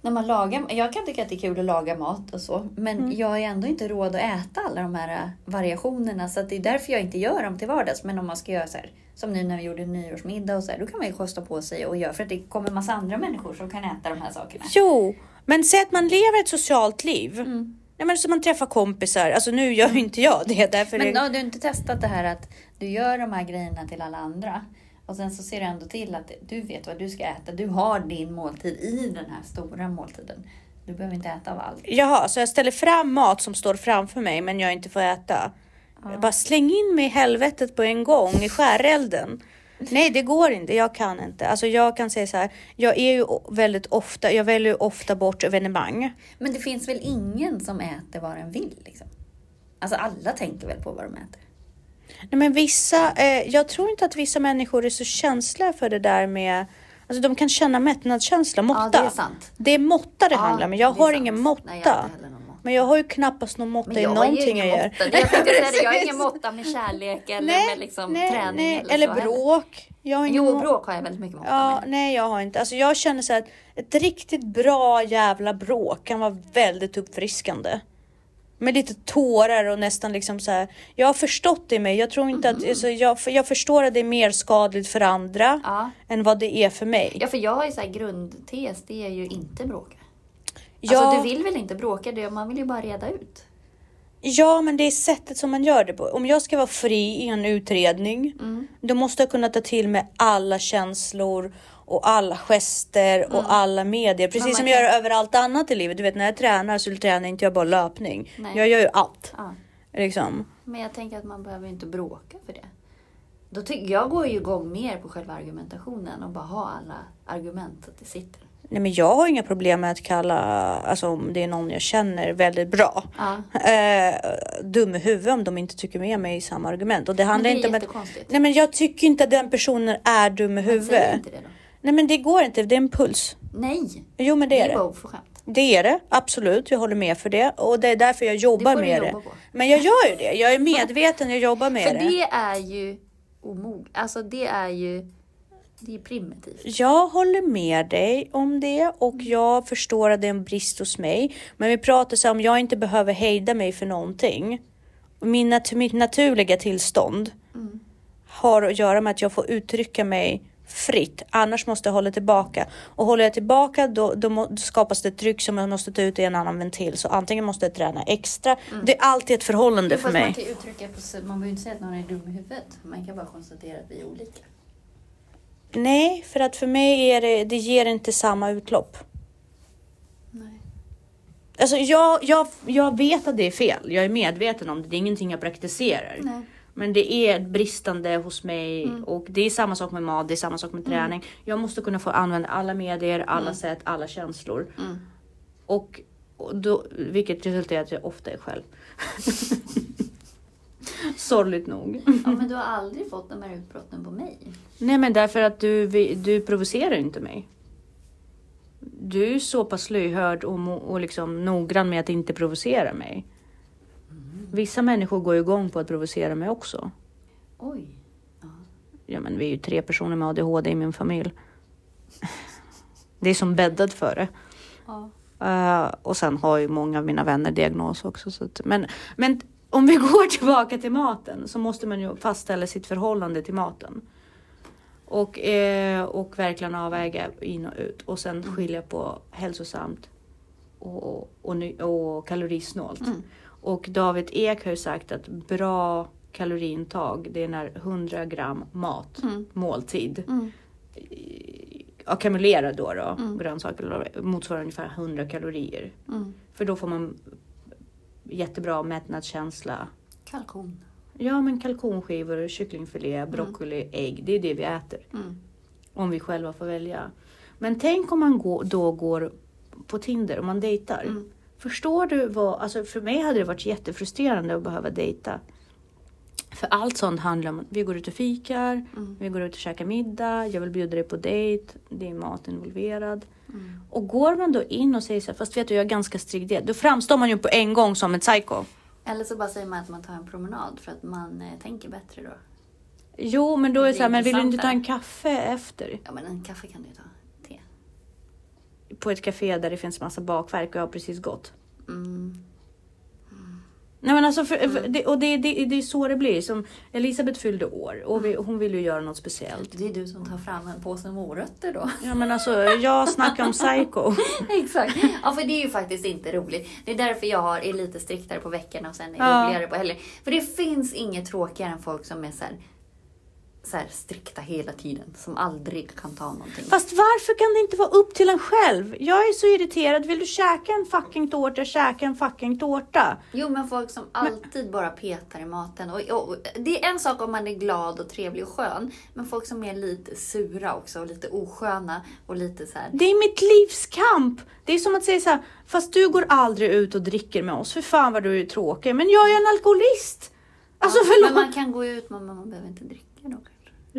när man lagar, jag kan tycka att det är kul att laga mat och så, men Mm. jag har ändå inte råd att äta alla de här äh, variationerna så det är därför jag inte gör dem till vardags. Men om man ska göra så här, som nu när vi gjorde nyårsmiddag och så här, då kan man ju kosta på sig och göra för att det kommer massa andra människor som kan äta de här sakerna. Jo, men säg att man lever ett socialt liv. Mm. Nej, men så man träffar kompisar. Alltså nu gör ju inte jag det. Därför Men det... har du inte testat det här att du gör de här grejerna till alla andra och sen så ser du ändå till att du vet vad du ska äta. Du har din måltid i den här stora måltiden. Du behöver inte äta av allt. Jaha, så jag ställer fram mat som står framför mig men jag inte får äta. Jag bara släng in mig i helvetet på en gång i skärelden. Nej, det går inte. Jag kan inte. Alltså jag kan säga så här. Jag är ju väldigt ofta, jag väljer ofta bort evenemang. Men det finns väl ingen som äter vad den vill? Liksom? Alltså alla tänker väl på vad de äter? Nej, men vissa, eh, jag tror inte att vissa människor är så känsliga för det där med, alltså de kan känna mättnadskänsla, måtta. Ja, det är sant. Det är måtta det Ja, handlar om, men jag har sant. ingen måtta. Nej, jag. Men jag har ju knappast någon måtta i någonting jag gör. måtta. Det jag tänkte säga det, jag har ingen måtta med kärlek eller med liksom träning nej, eller, eller bråk. Jag har ingen Jo, må- bråk har jag väldigt mycket måtta Ja, med. nej jag har inte. Alltså jag känner så här att ett riktigt bra jävla bråk kan vara väldigt uppfriskande. Med lite tårar och nästan liksom så här. Jag har förstått det i mig. Jag tror inte att, alltså, jag, jag förstår att det är mer skadligt för andra Ja. än vad det är för mig. ja, för jag har ju så här grundtes, det är ju inte bråka. Ja, Alltså du vill väl inte bråka, det- man vill ju bara reda ut. ja, men det är sättet som man gör det på. Om jag ska vara fri i en utredning, Mm. då måste jag kunna ta till mig alla känslor och alla gester och alla medier. Precis Mm. man som kan- jag gör överallt annat i livet. Du vet när jag tränar så tränar inte jag bara löpning. Nej. Jag gör ju allt. Ja. Liksom. Men jag tänker att man behöver inte bråka för det. Då tycker jag går ju igång mer på själva argumentationen och bara ha alla argument så att det sitter. Nej, men jag har inga problem med att kalla, alltså om det är någon jag känner väldigt bra, Ja. eh, dum i huvudet om de inte tycker med mig i samma argument. Och det Men handlar det är inte om att. Nej men jag tycker inte att den personen är dum i Men säg huvudet. Det. Nej men det går inte, det är en puls. Nej, Jo men det är det är det. oförskämt. Det är det, absolut. Jag håller med för det. Och det är därför jag jobbar du med jobba det. på. Men jag gör ju det. Jag är medveten, jag jobbar med För det. det är ju omog... Alltså det är ju... Det är primitivt. Jag håller med dig om det och jag förstår att det är en brist hos mig. Men vi pratar så om jag inte behöver hejda mig för någonting. Min nat- mitt naturliga tillstånd har att göra med att jag får uttrycka mig fritt. Annars måste jag hålla tillbaka. Och håller jag tillbaka då, då, må, då skapas det ett tryck som jag måste ta ut i en annan ventil. Så antingen måste jag träna extra. Det är alltid ett förhållande för Fast man mig. kan uttrycka på Man behöver ju inte säga att någon är dum i huvudet. Man kan bara konstatera att vi är olika. Nej, för att för mig är det, det ger inte samma utlopp. Nej. Alltså jag, jag, jag vet att det är fel. Jag är medveten om det. Det är ingenting jag praktiserar. Nej. Men det är bristande hos mig och det är samma sak med mat, det är samma sak med träning. Jag måste kunna få använda alla medier, alla sätt, alla känslor. Mm. Och, och då, vilket resulterar i att jag ofta är själv. Sorgligt nog. Ja, men du har aldrig fått de här utbrotten på mig. Nej men därför att du, du provocerar inte mig. du är så pass lyhörd och, och liksom noggrann med att inte provocera mig. Vissa människor går ju igång på att provocera mig också. Oj. Ja, men vi är ju tre personer med ADHD i min familj. Det är som bäddat för det. Ja. Eh, och sen har ju många av mina vänner diagnos också. Så att, men, men om vi går tillbaka till maten så måste man ju fastställa sitt förhållande till maten. Och, eh, och verkligen avväga in och ut och sen skilja på hälsosamt och, och, ny- och kalorisnålt. Mm. Och David Ek har ju sagt att bra kaloriintag det är när 100 gram mat, Mm. måltid, Mm. ackumulerad då, då Mm. grönsaker motsvarar ungefär 100 kalorier. Mm. För då får man jättebra mättnadskänsla. Kalkon. Ja men kalkonskivor, kycklingfilé, broccoli, ägg. Det är det vi äter. Mm. Om vi själva får välja. Men tänk om man går, då går på Tinder och man dejtar. Mm. Förstår du vad, alltså för mig hade det varit jättefrustrerande att behöva dejta. För allt sånt handlar om att vi går ut och fikar, Mm. vi går ut och käkar middag, jag vill bjuda dig på dejt, det är mat involverad. Mm. Och går man då in och säger så här, fast vet du jag är ganska strikt diet", då framstår man ju på en gång som en psycho. Eller så bara säger man att man tar en promenad för att man eh, tänker bättre då. Jo, men då är det Det är så här, men vill du inte ta en kaffe efter? Ja men en kaffe kan du ju ta. På ett café där det finns massa bakverk och jag har precis gått. Mm. Nej men alltså, för, för, det, och det, det, det är så det blir. Som Elisabeth fyllde år och vi, hon ville ju göra något speciellt. Det är du som tar fram en påse morötter då. Ja men alltså, jag snackar om psycho. Exakt. Ja, för det är ju faktiskt inte roligt. Det är därför jag har, är lite striktare på veckorna och sen är Ja. roligare på helger. För det finns inget tråkigare än folk som är så här, så här strikta hela tiden. Som aldrig kan ta någonting. Fast varför kan det inte vara upp till en själv? Jag är så irriterad. Vill du käka en fucking tårta, käka en fucking tårta. Jo, men folk som alltid bara petar i maten. Och, och, det är en sak om man är glad och trevlig och skön. Men folk som är lite sura också och lite osköna och lite så här. Det är mitt livs kamp. Det är som att säga så här, fast du går aldrig ut och dricker med oss. För fan vad du är tråkig. Men jag är en alkoholist. Alltså Ja. Men man kan gå ut, men man behöver inte dricka då.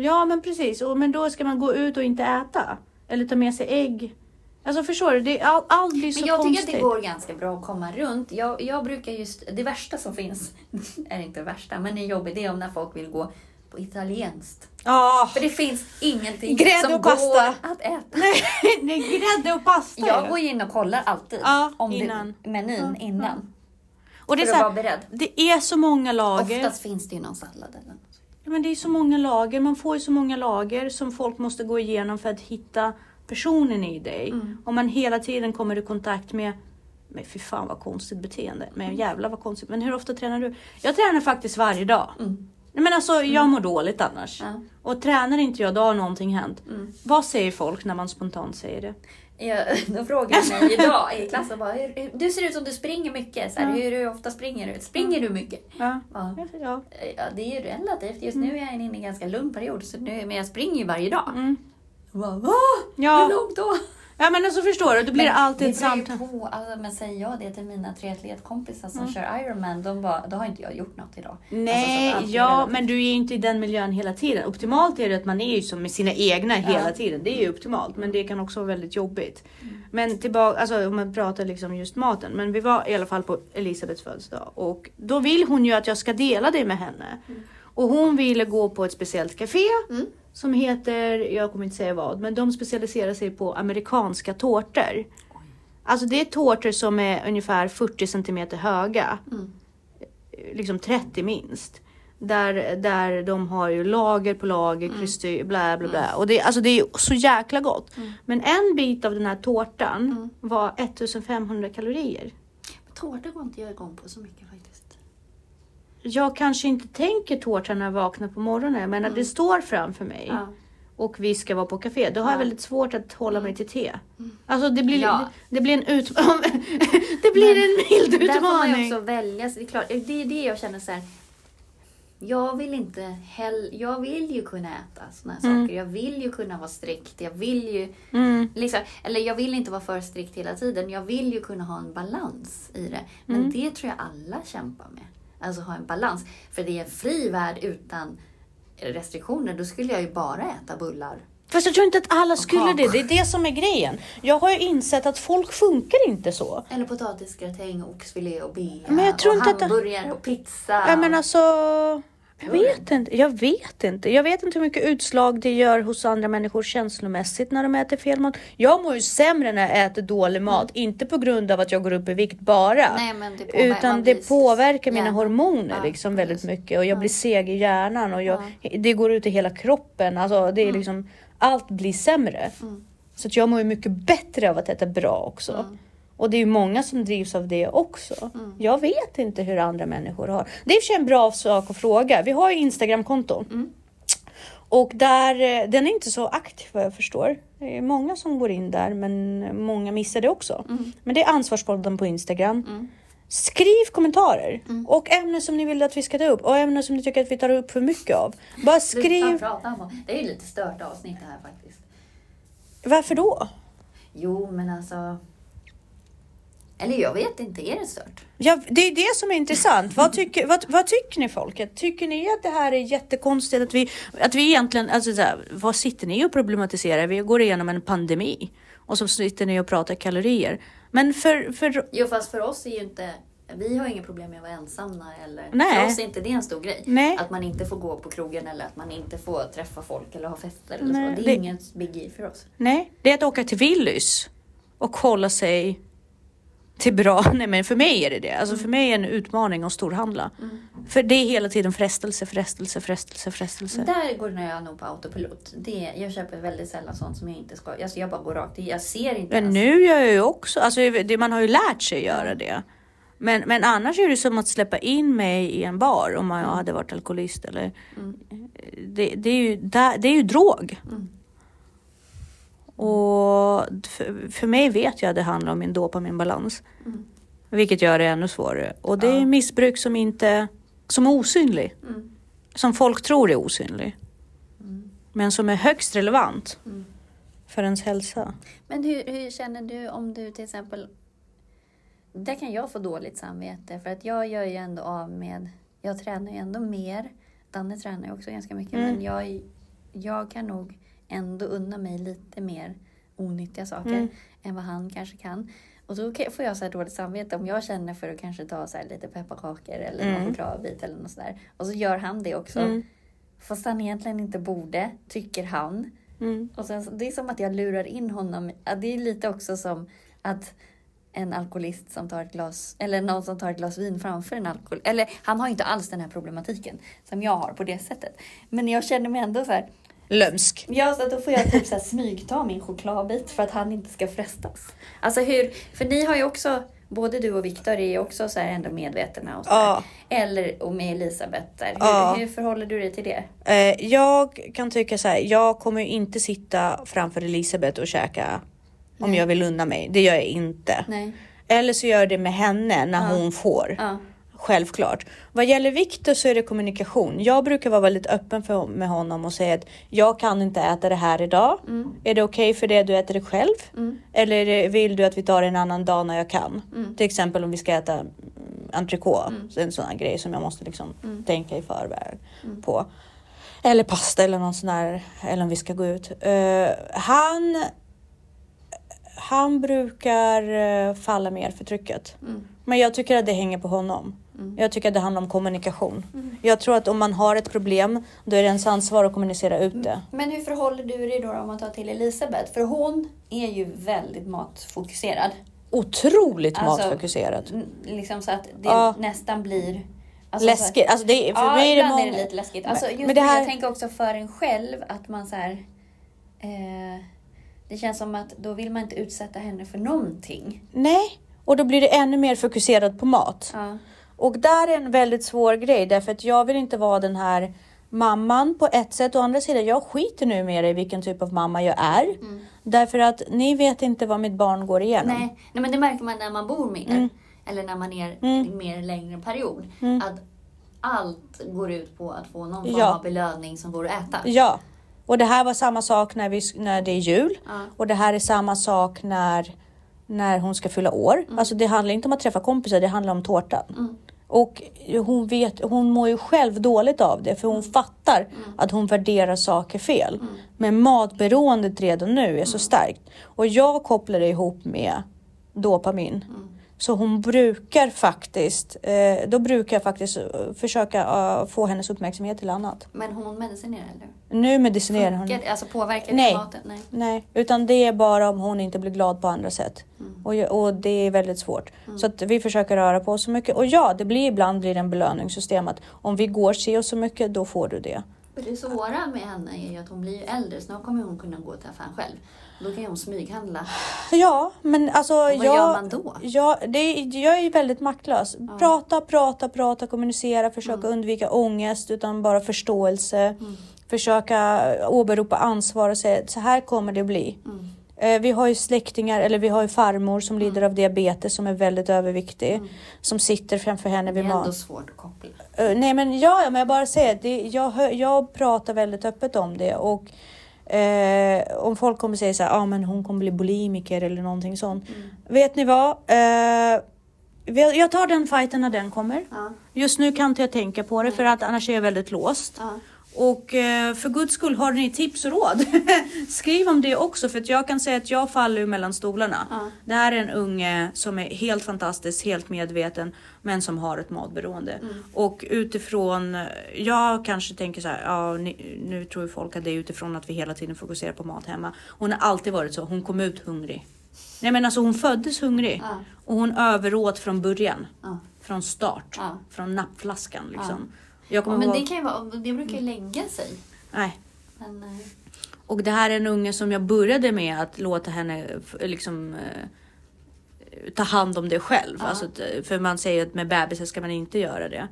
Ja men precis, och, men då ska man gå ut och inte äta. Eller ta med sig ägg. Alltså förstår du, det, all, allt blir så Men jag konstigt. tycker att det går ganska bra att komma runt. Jag, jag brukar just, det värsta som finns, är inte det värsta, men det är jobbigt, det är om när folk vill gå på italienskt. Ja, För det finns ingenting Grädde som och pasta. går att äta. nej, är grädde och pasta. Jag går in och kollar alltid Ja, om innan. Det, menyn Ja, innan. och det är, så här, det är så många lager. Oftast finns det ju någon sallad eller något. Ja, men det är så många lager, man får ju så många lager som folk måste gå igenom för att hitta personen i dig. Mm. Om man hela tiden kommer i kontakt med men fy fan vad konstigt beteende. Men jävlar vad konstigt. Men hur ofta tränar du? Jag tränar faktiskt varje dag. Mm. Men alltså jag mår dåligt annars. Ja. Och tränar inte jag då har någonting hänt. Mm. Vad säger folk när man spontant säger det? Jag, de frågade mig idag i klassen bara, "Hur- hur- du ser ut som du springer mycket. Så här, Ja. Hur, ofta springer du? Springer du mycket? Ja. Ja. Ja. Det är ju relativt. Just nu är jag inne i en ganska lugn period, så nu, men jag springer ju varje dag. Mm. Bara, Va? Ja. Hur långt då? Ja men alltså förstår du, då blir det alltid ett samtal. På, alltså, men säger jag det till mina triatletkompisar som Mm. kör Ironman, de bara, då har inte jag gjort något idag. Nej, Alltså, så att allt är ja, men du är ju inte i den miljön hela tiden. Optimalt är det att man är ju som med sina egna hela Ja. tiden. Det är ju optimalt, men det kan också vara väldigt jobbigt. Mm. Men tillbaka, alltså om man pratar liksom just maten. Men vi var i alla fall på Elisabeths födelsedag och då vill hon ju att jag ska dela det med henne. Och hon ville gå på ett speciellt café Mm. Som heter, jag kommer inte säga vad, men de specialiserar sig på amerikanska tårtor. Alltså det är tårtor som är ungefär 40 centimeter höga Mm. liksom 30 minst. Där, där de har ju lager på lager, Mm. kristyr, bla bla bla. Och det, alltså det är så jäkla gott. Mm. Men en bit av den här tårtan Mm. var 1500 kalorier. Men tårta går inte jag igång på så mycket faktiskt. Jag kanske inte tänker tårtan när jag vaknar på morgonen, men när det står framför mig och vi ska vara på café, då har jag Ja. väldigt svårt att hålla mig till te. Alltså det blir, Ja. det, det blir en ut, det blir Men en mild Där får man ju utmaning. också välja. Det, är klart, det är det jag känner så här. Jag vill inte hell, Jag vill ju kunna äta såna här Mm. saker. Jag vill ju kunna vara strikt. Jag vill ju... Mm. Liksom, eller jag vill inte vara för strikt hela tiden. Jag vill ju kunna ha en balans i det. Men Mm. det tror jag alla kämpar med. Alltså ha en balans. För det är en fri värld utan restriktioner. Då skulle jag ju bara äta bullar Fast jag tror inte att alla skulle det. Det är det som är grejen. Jag har ju insett att folk funkar inte så. Eller potatisgratäng, oxfilé och bea. Men jag tror och inte att hamburgare och pizza. Ja men alltså, jag vet inte. Jag vet inte. Jag vet inte hur mycket utslag det gör hos andra människor känslomässigt när de äter fel mat. Jag mår ju sämre när jag äter dålig mat. Inte på grund av att jag går upp i vikt bara. Mm. Nej, det påver- utan det påverkar mina hjärnan. hormoner Ja, liksom väldigt mycket. Och jag blir seg i hjärnan och jag, det går ut i hela kroppen. Alltså, det är liksom, allt blir sämre. Mm. Så att jag mår ju mycket bättre av att äta bra också. Mm. Och det är ju många som drivs av det också. Jag vet inte hur andra människor har. Det är i och för sig en bra sak att fråga. Vi har ju Instagramkonto. Och där, eh, den är inte så aktiv vad jag förstår. Det är många som går in där men många missar det också. Men det är Ansvarspodden på Instagram. Skriv kommentarer och ämnen som ni vill att vi ska ta upp och ämnen som ni tycker att vi tar upp för mycket av. Bara skriv. prata om det. är ju lite stört avsnitt det här faktiskt. Varför då? Jo, men alltså... Eller jag vet inte, är det stört? Ja, det är det som är intressant. Vad tycker, vad, vad tycker ni folket? Tycker ni att det här är jättekonstigt? Att vi, att vi egentligen, alltså så här, vad sitter ni och problematiserar? Vi går igenom en pandemi och så sitter ni och pratar kalorier. Men för, för Jo, fast för oss är ju inte... Vi har inga problem med att vara ensamma eller... Nej. För oss är inte det en stor grej. Nej. Att man inte får gå på krogen eller att man inte får träffa folk eller ha fester eller Nej, så. Det är det- ingen biggie för oss. nej, det är att åka till Willys och hålla sig till bra. Nej, men för mig är det det. Alltså för mig är det en utmaning att storhandla. För det är hela tiden frestelse, frestelse, frestelse, frestelse. Där går jag nog på autopilot. Det, jag köper väldigt sällan sånt som jag inte ska. Alltså jag bara går rakt. Jag ser inte Men ens. nu gör jag ju också, alltså det, man har ju lärt sig göra det. Men, men annars är det som att släppa in mig i en bar om jag hade varit alkoholist eller. Det, det, är ju, det är ju drog. Och för, för mig vet jag att det handlar om min dopaminbalans. Vilket gör det ännu svårare. Och det är missbruk som inte, som är osynlig. Mm. Som folk tror är osynlig. Men som är högst relevant för ens hälsa. Men hur, hur känner du om du till exempel... Där kan jag få dåligt samvete för att jag gör ju ändå av med... Jag tränar ju ändå mer. Danne tränar ju också ganska mycket Mm. men jag, jag kan nog ändå unna mig lite mer onyttiga saker Mm. än vad han kanske kan. Och då får jag så här dåligt samvete om jag känner för att kanske ta så lite pepparkakor eller någon Mm. chokladbit eller något sådär. Och så gör han det också. Mm. Fast han egentligen inte borde, tycker han. Mm. Och sen, det är som att jag lurar in honom. Det är lite också som att en alkoholist som tar ett glas, eller någon som tar ett glas vin framför en alkohol. Eller han har inte alls den här problematiken som jag har på det sättet. Men jag känner mig ändå så här, Lömsk. ja så då får jag typ så här smygta min chokladbit för att han inte ska frestas. Alltså hur, för ni har ju också, både du och Viktor är ju också så här ändå medvetna och så. Ja. Eller och med Elisabeth där. Hur, Ja. hur förhåller du dig till det? Eh, jag kan tycka så här, jag kommer ju inte sitta framför Elisabeth och käka om jag vill unna mig. Det gör jag inte. Nej. Eller så gör jag det med henne när Ja. hon får. Självklart. Vad gäller Viktor så är det kommunikation. Jag brukar vara väldigt öppen för, med honom och säga att jag kan inte äta det här idag. Mm. Är det okej för det du äter det själv? Mm. Eller vill du att vi tar det en annan dag när jag kan? Mm. Till exempel om vi ska äta mm, entrecote. Mm. Så En sån här grej som jag måste liksom Mm. tänka i förväg Mm. på. Eller pasta eller någon sån här, eller om vi ska gå ut. Eh, han, han brukar eh, falla mer för trycket. Men jag tycker att det hänger på honom. Mm. Jag tycker att det handlar om kommunikation. Mm. Jag tror att om man har ett problem, då är det ens ansvar att kommunicera ut det. Men hur förhåller du dig då om man tar till Elisabeth? För hon är ju väldigt matfokuserad. Otroligt Alltså, matfokuserat. N- Liksom så att det Ja. nästan blir... alltså Läskigt. Alltså det, för ja, mig är det många... är det lite läskigt. Alltså, just men det här- Jag tänker också för en själv att man så här... Eh, det känns som att då vill man inte utsätta henne för någonting. Nej, och då blir det ännu mer fokuserat på mat. Ja. Och där är en väldigt svår grej därför att jag vill inte vara den här mamman på ett sätt. Å andra sidan, jag skiter nu mer i vilken typ av mamma jag är. Mm. Därför att ni vet inte vad mitt barn går igenom. Nej, nej, men det märker man när man bor mer. Mm. Eller när man är Mm. mer längre period. Mm. Att allt går ut på att få någon form Ja. av belöning som går att äta. Ja, och det här var samma sak när, vi, när det är jul. Ja. Och det här är samma sak när, när hon ska fylla år. Mm. Alltså det handlar inte om att träffa kompisar, det handlar om tårtan. Mm. Och hon, vet, hon mår ju själv dåligt av det för hon fattar att hon värderar saker fel. Men matberoendet redan nu är så starkt. Och jag kopplar det ihop med dopamin. Så hon brukar faktiskt, eh, då brukar jag faktiskt eh, försöka eh, få hennes uppmärksamhet till annat. Men hon medicinerar eller? Nu medicinerar hon. Alltså påverkar Nej. maten? Nej. Nej, utan det är bara om hon inte blir glad på andra sätt. Mm. Och, och det är väldigt svårt. Så att vi försöker röra på oss så mycket. Och ja, det blir ibland blir det en belöningssystem att om vi går si och så mycket, då får du det. Det svåra med henne är ju att hon blir ju äldre, snart kommer hon kunna gå till affären själv. Då kan ju hon smyghandla. Ja, men alltså vad jag... gör man då? Ja, det, jag är ju väldigt maktlös. Prata, prata, prata, kommunicera, försöka Mm. undvika ångest utan bara förståelse. Försöka åberopa ansvar och säga så här kommer det bli. Mm. Eh, Vi har ju släktingar, eller vi har ju farmor som lider av diabetes som är väldigt överviktig. Som sitter framför henne Mm. Det vid är ändå mat. svårt att koppla. Eh, Nej men ja, ja, men jag bara säger det, jag, jag pratar väldigt öppet om det och eh, om folk kommer säga så här, ah, men hon kommer bli bulimiker eller någonting sånt. Vet ni vad? Eh, jag tar den fighten när den kommer. Ja. Just nu kan inte jag tänka på det för att annars är jag väldigt låst. Ja. Och eh, för guds skull, har ni tips och råd? Skriv om det också för att jag kan säga att jag faller mellan stolarna. Ja. Det här är en unge som är helt fantastisk, helt medveten men som har ett matberoende. Mm. Och utifrån, jag kanske tänker så här, ja, nu tror ju folk att det är utifrån att vi hela tiden fokuserar på mat hemma. Hon har alltid varit så, hon kom ut hungrig. Nej men alltså hon föddes hungrig Ja. och hon överåt från början. Ja. Från start, från nappflaskan liksom. Jag Ja, kommer men ihåg, det, kan ju vara, det brukar ju lägga sig. nej. Men, eh, Och det här är en unge som jag började med att låta henne liksom eh, ta hand om det själv. Ja. Alltså, eh, för man säger att med bebisar ska man inte göra det.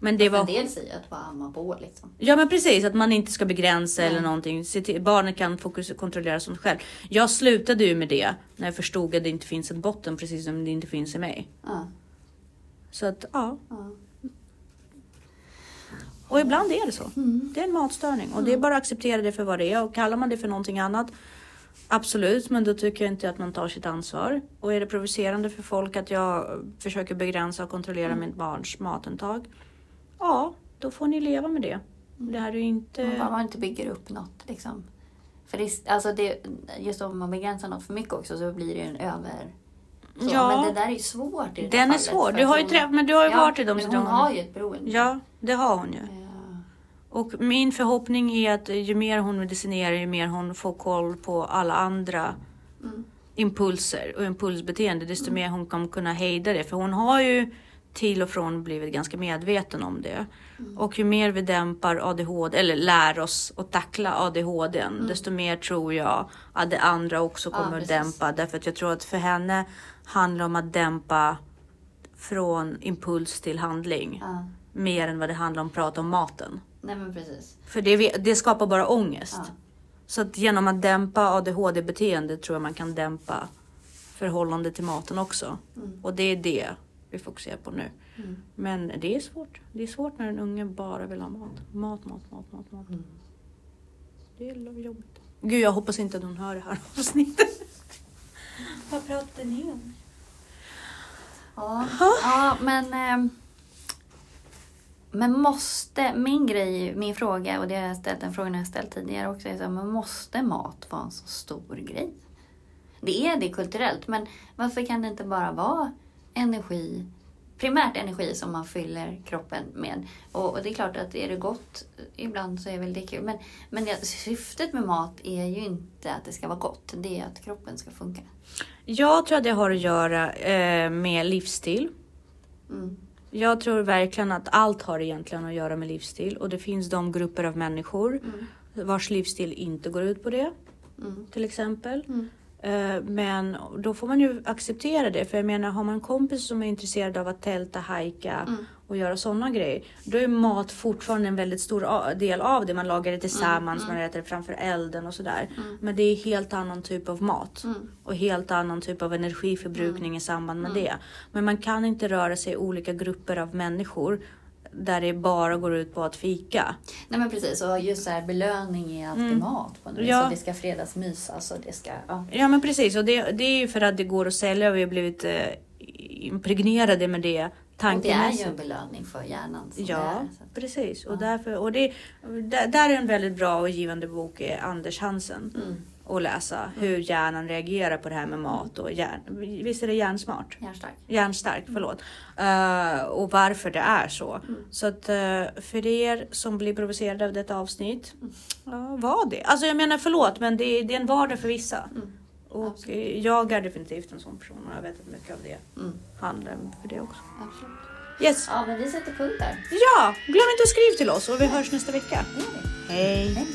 Men det var... En del säger att bara amma på liksom. Ja men precis, att man inte ska begränsa Nej. eller någonting. Till, barnet kan fokus, kontrollera sånt själv. Jag slutade ju med det när jag förstod att det inte finns en botten precis som det inte finns i mig. Ja. Så att ja, Ja. Och ibland är det så. Mm. Det är en matstörning och det är bara att acceptera det för vad det är och kallar man det för någonting annat Absolut, men då tycker jag inte att man tar sitt ansvar. Och är det provocerande för folk att jag försöker begränsa och kontrollera mitt barns matintag? Ja, då får ni leva med det. Det här är ju inte... Man bara man inte bygger upp något liksom. För det, alltså det, just om man begränsar något för mycket också så blir det ju en över... Så. Ja. Men det där är ju svårt i det Den är fallet, svår. Du har ju hon- träff- men du har ju varit i de men hon situationerna. har ju ett beroende. Ja, det har hon ju. Ja. Och min förhoppning är att ju mer hon medicinerar, ju mer hon får koll på alla andra Mm. impulser och impulsbeteende, desto mer hon kommer kunna hejda det. För hon har ju till och från blivit ganska medveten om det. Och ju mer vi dämpar ADHD, eller lär oss att tackla ADHD, desto mer tror jag att det andra också Ja, kommer att precis. dämpa. Därför att jag tror att för henne handlar det om att dämpa från impuls till handling. Ja. Mer än vad det handlar om att prata om maten. Nej men precis. För det, det skapar bara ångest. Ja. Så att genom att dämpa ADHD-beteende tror jag man kan dämpa förhållande till maten också. Mm. Och det är det vi fokuserar på nu. Mm. Men det är svårt. Det är svårt när en unge bara vill ha mat. Mat, mat, mat, mat, mat. Mm. Det är jobbigt. Gud, jag hoppas inte att hon hör det här avsnittet. Vad pratar ni om? Ja, ja men... ehm, Men måste, min grej, min fråga, och det har jag ställt, den frågan har jag ställt tidigare också, är så här, men måste mat vara en så stor grej? Det är det kulturellt, men varför kan det inte bara vara energi, primärt energi som man fyller kroppen med? Och, och det är klart att är det gott, ibland så är väl det kul, men, men det, syftet med mat är ju inte att det ska vara gott, det är att kroppen ska funka. Jag tror att det har att göra eh, med livsstil. Mm. Jag tror verkligen att allt har egentligen att göra med livsstil och det finns de grupper av människor vars livsstil inte går ut på det, Mm. till exempel. Mm. Eh, Men då får man ju acceptera det. För jag menar, har man kompis som är intresserad av att tälta, hajka Mm. Och göra sådana grejer. Då är mat fortfarande en väldigt stor del av det. Man lagar det tillsammans, man äter det framför elden och sådär. Men det är helt annan typ av mat. Mm. Och helt annan typ av energiförbrukning i samband med det. Men man kan inte röra sig i olika grupper av människor. Där det bara går ut på att fika. Nej men precis, och just så här belöning är alltid mat på något. Mm. Ja. Så det ska fredagsmysas och det ska... Ja. Ja men precis och det, det är ju för att det går att sälja och vi har blivit eh, impregnerade med det Och det är ju en belöning för hjärnan. Ja, är, precis. Och, därför, och det, där, där är en väldigt bra och givande bok är Anders Hansen Mm. att läsa. Hur hjärnan reagerar på det här med mat och hjärn. Visst är det hjärnsmart? Hjärnstark. Hjärnstark, förlåt. Eh, och varför det är så. Mm. Så att eh, för er som blir provocerade av detta avsnitt, ja, var det. Alltså jag menar förlåt, men det det är en vardag för vissa. Mm. Och Absolut. jag är definitivt en sån person och jag vet att mycket av det Mm. handlar för det också. Absolut. Yes. Ja, men vi sätter punkt där. Ja, glöm inte att skriva till oss och vi hörs nästa vecka. Hej! Hej.